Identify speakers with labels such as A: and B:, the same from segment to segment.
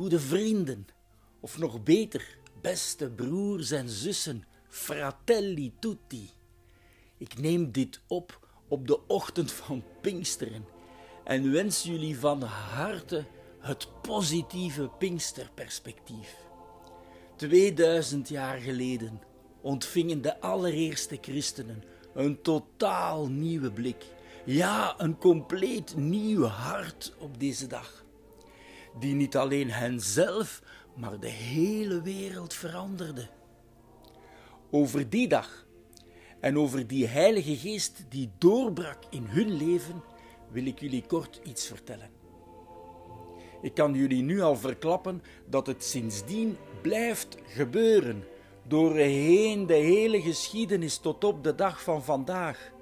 A: Goede vrienden, of nog beter, beste broers en zussen, fratelli tutti. Ik neem dit op op de ochtend van Pinksteren en wens jullie van harte het positieve Pinksterperspectief. 2000 jaar geleden ontvingen de allereerste christenen een totaal nieuwe blik. Ja, een compleet nieuw hart op deze dag. Die niet alleen henzelf, maar de hele wereld veranderde. Over die dag en over die Heilige Geest die doorbrak in hun leven, wil ik jullie kort iets vertellen. Ik kan jullie nu al verklappen dat het sindsdien blijft gebeuren, doorheen de hele geschiedenis tot op de dag van vandaag.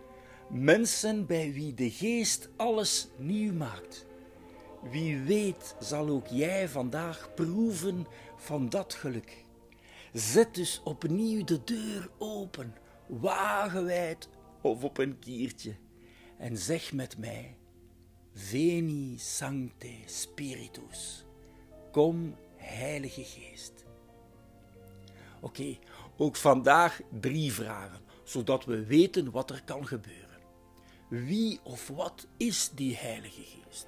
A: Mensen bij wie de geest alles nieuw maakt. Wie weet zal ook jij vandaag proeven van dat geluk. Zet dus opnieuw de deur open, wagenwijd of op een kiertje, en zeg met mij: Veni Sancte Spiritus. Kom, Heilige Geest. Oké, ook vandaag drie vragen, zodat we weten wat er kan gebeuren. Wie of wat is die Heilige Geest?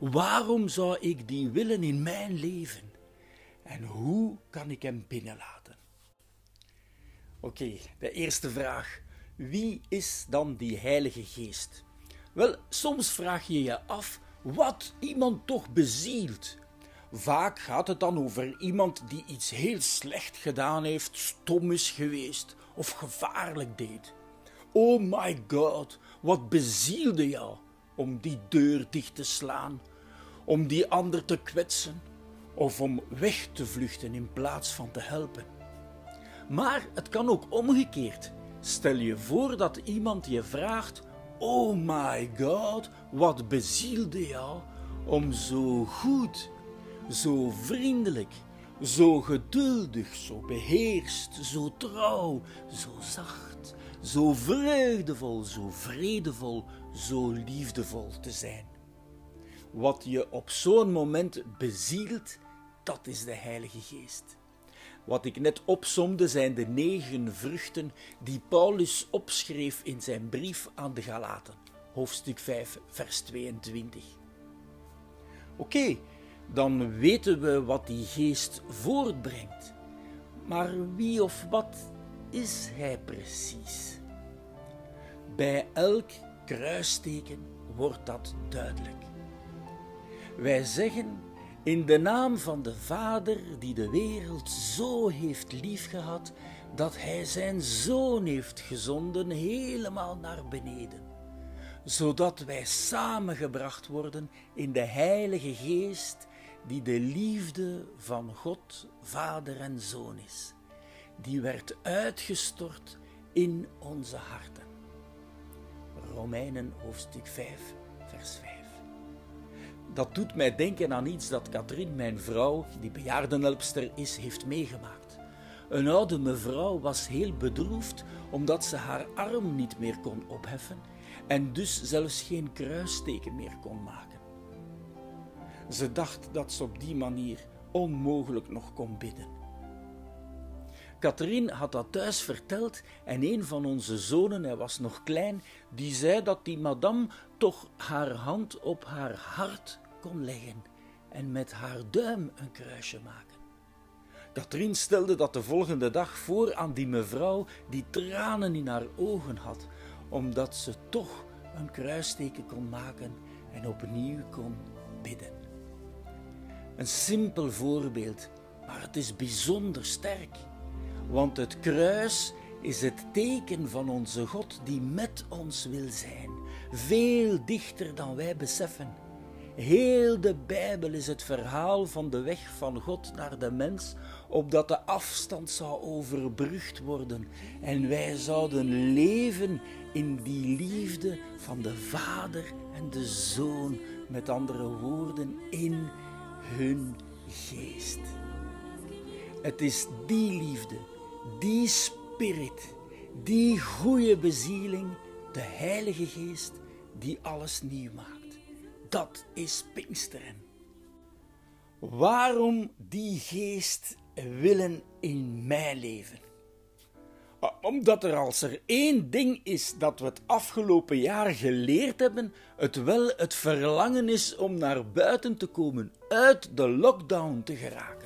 A: Waarom zou ik die willen in mijn leven? En hoe kan ik hem binnenlaten? Oké, de eerste vraag. Wie is dan die Heilige Geest? Wel, soms vraag je je af wat iemand toch bezielt. Vaak gaat het dan over iemand die iets heel slecht gedaan heeft, stom is geweest of gevaarlijk deed. Oh my God, wat bezielde jou om die deur dicht te slaan, om die ander te kwetsen of om weg te vluchten in plaats van te helpen. Maar het kan ook omgekeerd. Stel je voor dat iemand je vraagt: Oh my God, wat bezielde jou om zo goed, zo vriendelijk, zo geduldig, zo beheerst, zo trouw, zo zacht, zo vreugdevol, zo vredevol, zo liefdevol te zijn. Wat je op zo'n moment bezielt, dat is de Heilige Geest. Wat ik net opsomde zijn de negen vruchten die Paulus opschreef in zijn brief aan de Galaten, hoofdstuk 5, vers 22. Oké, dan weten we wat die geest voortbrengt. Maar wie of wat is hij precies? Bij elk kruisteken wordt dat duidelijk. Wij zeggen in de naam van de Vader die de wereld zo heeft liefgehad dat hij zijn zoon heeft gezonden helemaal naar beneden, zodat wij samengebracht worden in de Heilige Geest die de liefde van God, Vader en Zoon is, die werd uitgestort in onze harten. Romeinen hoofdstuk 5, vers 5. Dat doet mij denken aan iets dat Katrien, mijn vrouw, die bejaardenhelpster is, heeft meegemaakt. Een oude mevrouw was heel bedroefd omdat ze haar arm niet meer kon opheffen en dus zelfs geen kruisteken meer kon maken. Ze dacht dat ze op die manier onmogelijk nog kon bidden. Katrien had dat thuis verteld en een van onze zonen, hij was nog klein, die zei dat die madame toch haar hand op haar hart kon leggen en met haar duim een kruisje maken. Katrien stelde dat de volgende dag voor aan die mevrouw die tranen in haar ogen had, omdat ze toch een kruisteken kon maken en opnieuw kon bidden. Een simpel voorbeeld, maar het is bijzonder sterk, want het kruis is het teken van onze God die met ons wil zijn, veel dichter dan wij beseffen. Heel de Bijbel is het verhaal van de weg van God naar de mens, opdat de afstand zou overbrugd worden en wij zouden leven in die liefde van de Vader en de Zoon, met andere woorden, in hun geest. Het is die liefde, die spirit, die goede bezieling, de Heilige Geest, die alles nieuw maakt. Dat is Pinksteren. waarom die geest willen in mijn leven. Ah, omdat er als er één ding is dat we het afgelopen jaar geleerd hebben, het wel het verlangen is om naar buiten te komen, uit de lockdown te geraken.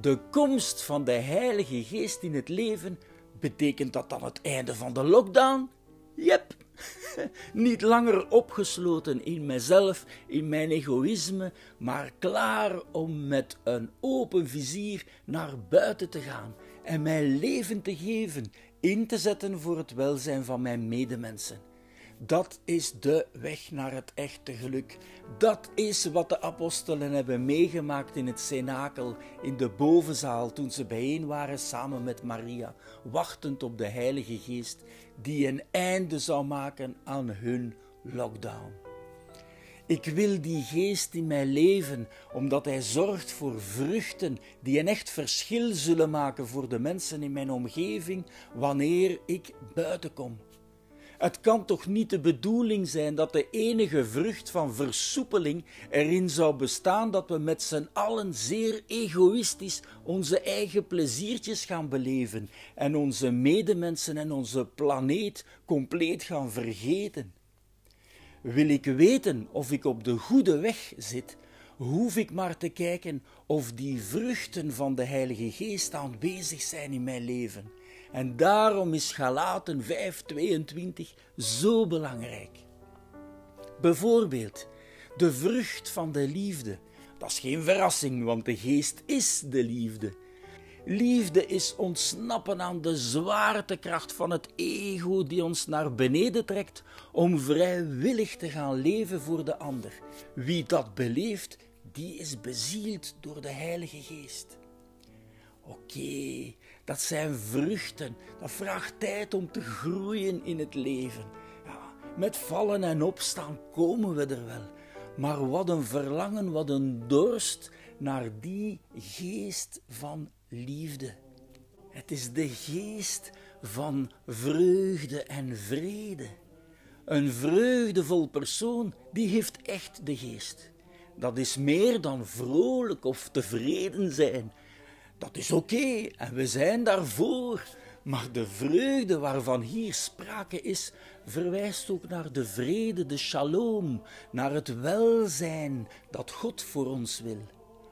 A: De komst van de Heilige Geest in het leven, betekent dat dan het einde van de lockdown? Yep. Niet langer opgesloten in mezelf, in mijn egoïsme, maar klaar om met een open vizier naar buiten te gaan en mijn leven te geven, in te zetten voor het welzijn van mijn medemensen. Dat is de weg naar het echte geluk. Dat is wat de apostelen hebben meegemaakt in het cenakel, in de bovenzaal, toen ze bijeen waren samen met Maria, wachtend op de Heilige Geest, die een einde zou maken aan hun lockdown. Ik wil die geest in mijn leven, omdat hij zorgt voor vruchten die een echt verschil zullen maken voor de mensen in mijn omgeving wanneer ik buiten kom. Het kan toch niet de bedoeling zijn dat de enige vrucht van versoepeling erin zou bestaan dat we met z'n allen zeer egoïstisch onze eigen pleziertjes gaan beleven en onze medemensen en onze planeet compleet gaan vergeten. Wil ik weten of ik op de goede weg zit, hoef ik maar te kijken of die vruchten van de Heilige Geest aanwezig zijn in mijn leven. En daarom is Galaten 5:22 zo belangrijk. Bijvoorbeeld de vrucht van de liefde. Dat is geen verrassing, want de geest is de liefde. Liefde is ontsnappen aan de zwaartekracht van het ego die ons naar beneden trekt om vrijwillig te gaan leven voor de ander. Wie dat beleeft, die is bezield door de Heilige Geest. Oké, dat zijn vruchten. Dat vraagt tijd om te groeien in het leven. Ja, met vallen en opstaan komen we er wel. Maar wat een verlangen, wat een dorst naar die geest van liefde. Het is de geest van vreugde en vrede. Een vreugdevol persoon, die heeft echt de geest. Dat is meer dan vrolijk of tevreden zijn. Dat is oké en we zijn daarvoor. Maar de vreugde waarvan hier sprake is, verwijst ook naar de vrede, de shalom, naar het welzijn dat God voor ons wil.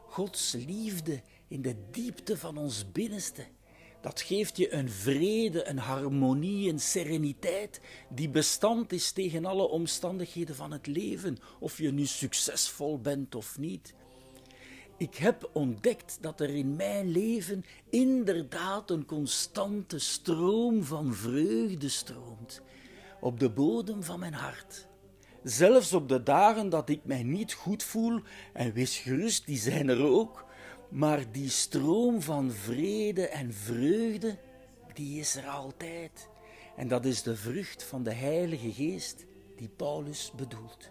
A: Gods liefde in de diepte van ons binnenste. Dat geeft je een vrede, een harmonie, een sereniteit die bestand is tegen alle omstandigheden van het leven, of je nu succesvol bent of niet. Ik heb ontdekt dat er in mijn leven inderdaad een constante stroom van vreugde stroomt, op de bodem van mijn hart. Zelfs op de dagen dat ik mij niet goed voel, en wees gerust, die zijn er ook, maar die stroom van vrede en vreugde, die is er altijd. En dat is de vrucht van de Heilige Geest die Paulus bedoelt.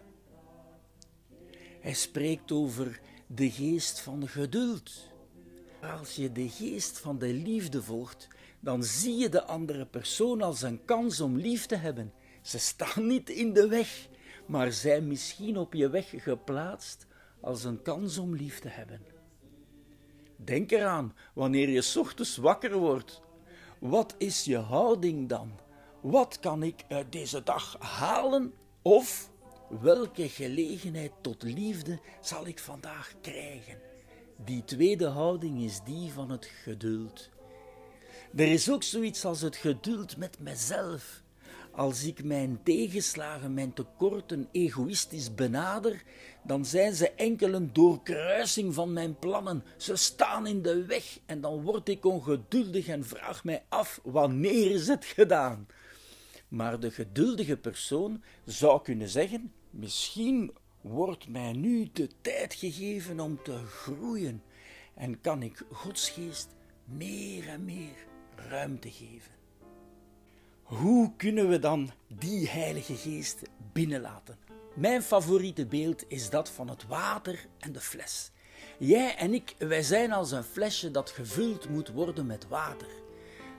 A: Hij spreekt over de geest van geduld. Als je de geest van de liefde volgt, dan zie je de andere persoon als een kans om lief te hebben. Ze staan niet in de weg, maar zijn misschien op je weg geplaatst als een kans om lief te hebben. Denk eraan wanneer je ochtends wakker wordt. Wat is je houding dan? Wat kan ik uit deze dag halen? Of welke gelegenheid tot liefde zal ik vandaag krijgen? Die tweede houding is die van het geduld. Er is ook zoiets als het geduld met mezelf. Als ik mijn tegenslagen, mijn tekorten egoïstisch benader, dan zijn ze enkel een doorkruising van mijn plannen. Ze staan in de weg en dan word ik ongeduldig en vraag mij af wanneer is het gedaan. Maar de geduldige persoon zou kunnen zeggen: misschien wordt mij nu de tijd gegeven om te groeien en kan ik Gods geest meer en meer ruimte geven. Hoe kunnen we dan die Heilige Geest binnenlaten? Mijn favoriete beeld is dat van het water en de fles. Jij en ik, wij zijn als een flesje dat gevuld moet worden met water.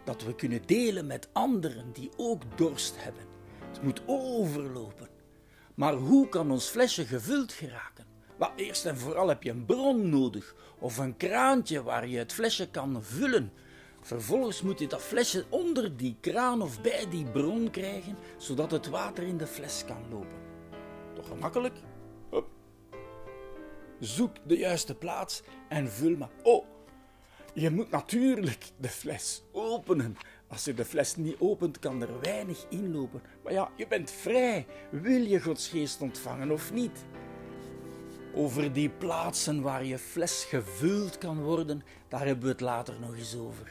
A: Dat we kunnen delen met anderen die ook dorst hebben. Het moet overlopen. Maar hoe kan ons flesje gevuld geraken? Maar eerst en vooral heb je een bron nodig, of een kraantje waar je het flesje kan vullen. Vervolgens moet je dat flesje onder die kraan of bij die bron krijgen, zodat het water in de fles kan lopen. Toch gemakkelijk? Zoek de juiste plaats en vul maar. Oh, je moet natuurlijk de fles openen. Als je de fles niet opent, kan er weinig inlopen. Maar ja, je bent vrij. Wil je Gods geest ontvangen of niet? Over die plaatsen waar je fles gevuld kan worden, daar hebben we het later nog eens over.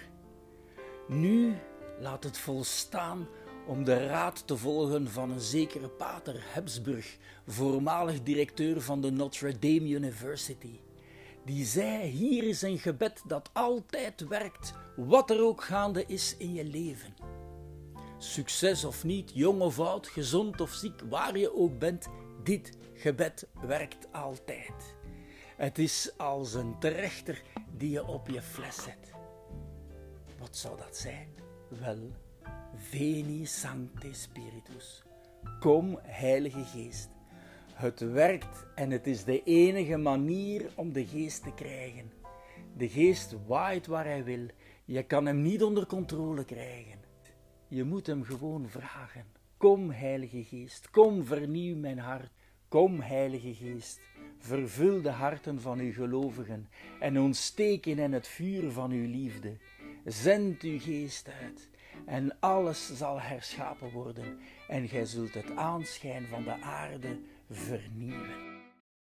A: Nu laat het volstaan om de raad te volgen van een zekere pater Hebsburg, voormalig directeur van de Notre Dame University. Die zei: Hier is een gebed dat altijd werkt, wat er ook gaande is in je leven. Succes of niet, jong of oud, gezond of ziek, waar je ook bent, dit gebed werkt altijd. Het is als een trechter die je op je fles zet. Wat zou dat zijn? Wel, Veni Sancte Spiritus. Kom, Heilige Geest. Het werkt en het is de enige manier om de geest te krijgen. De geest waait waar hij wil. Je kan hem niet onder controle krijgen. Je moet hem gewoon vragen. Kom, Heilige Geest, kom, vernieuw mijn hart. Kom, Heilige Geest, vervul de harten van uw gelovigen en ontsteek in het vuur van uw liefde. Zend uw geest uit en alles zal herschapen worden en gij zult het aanschijn van de aarde vernieuwen.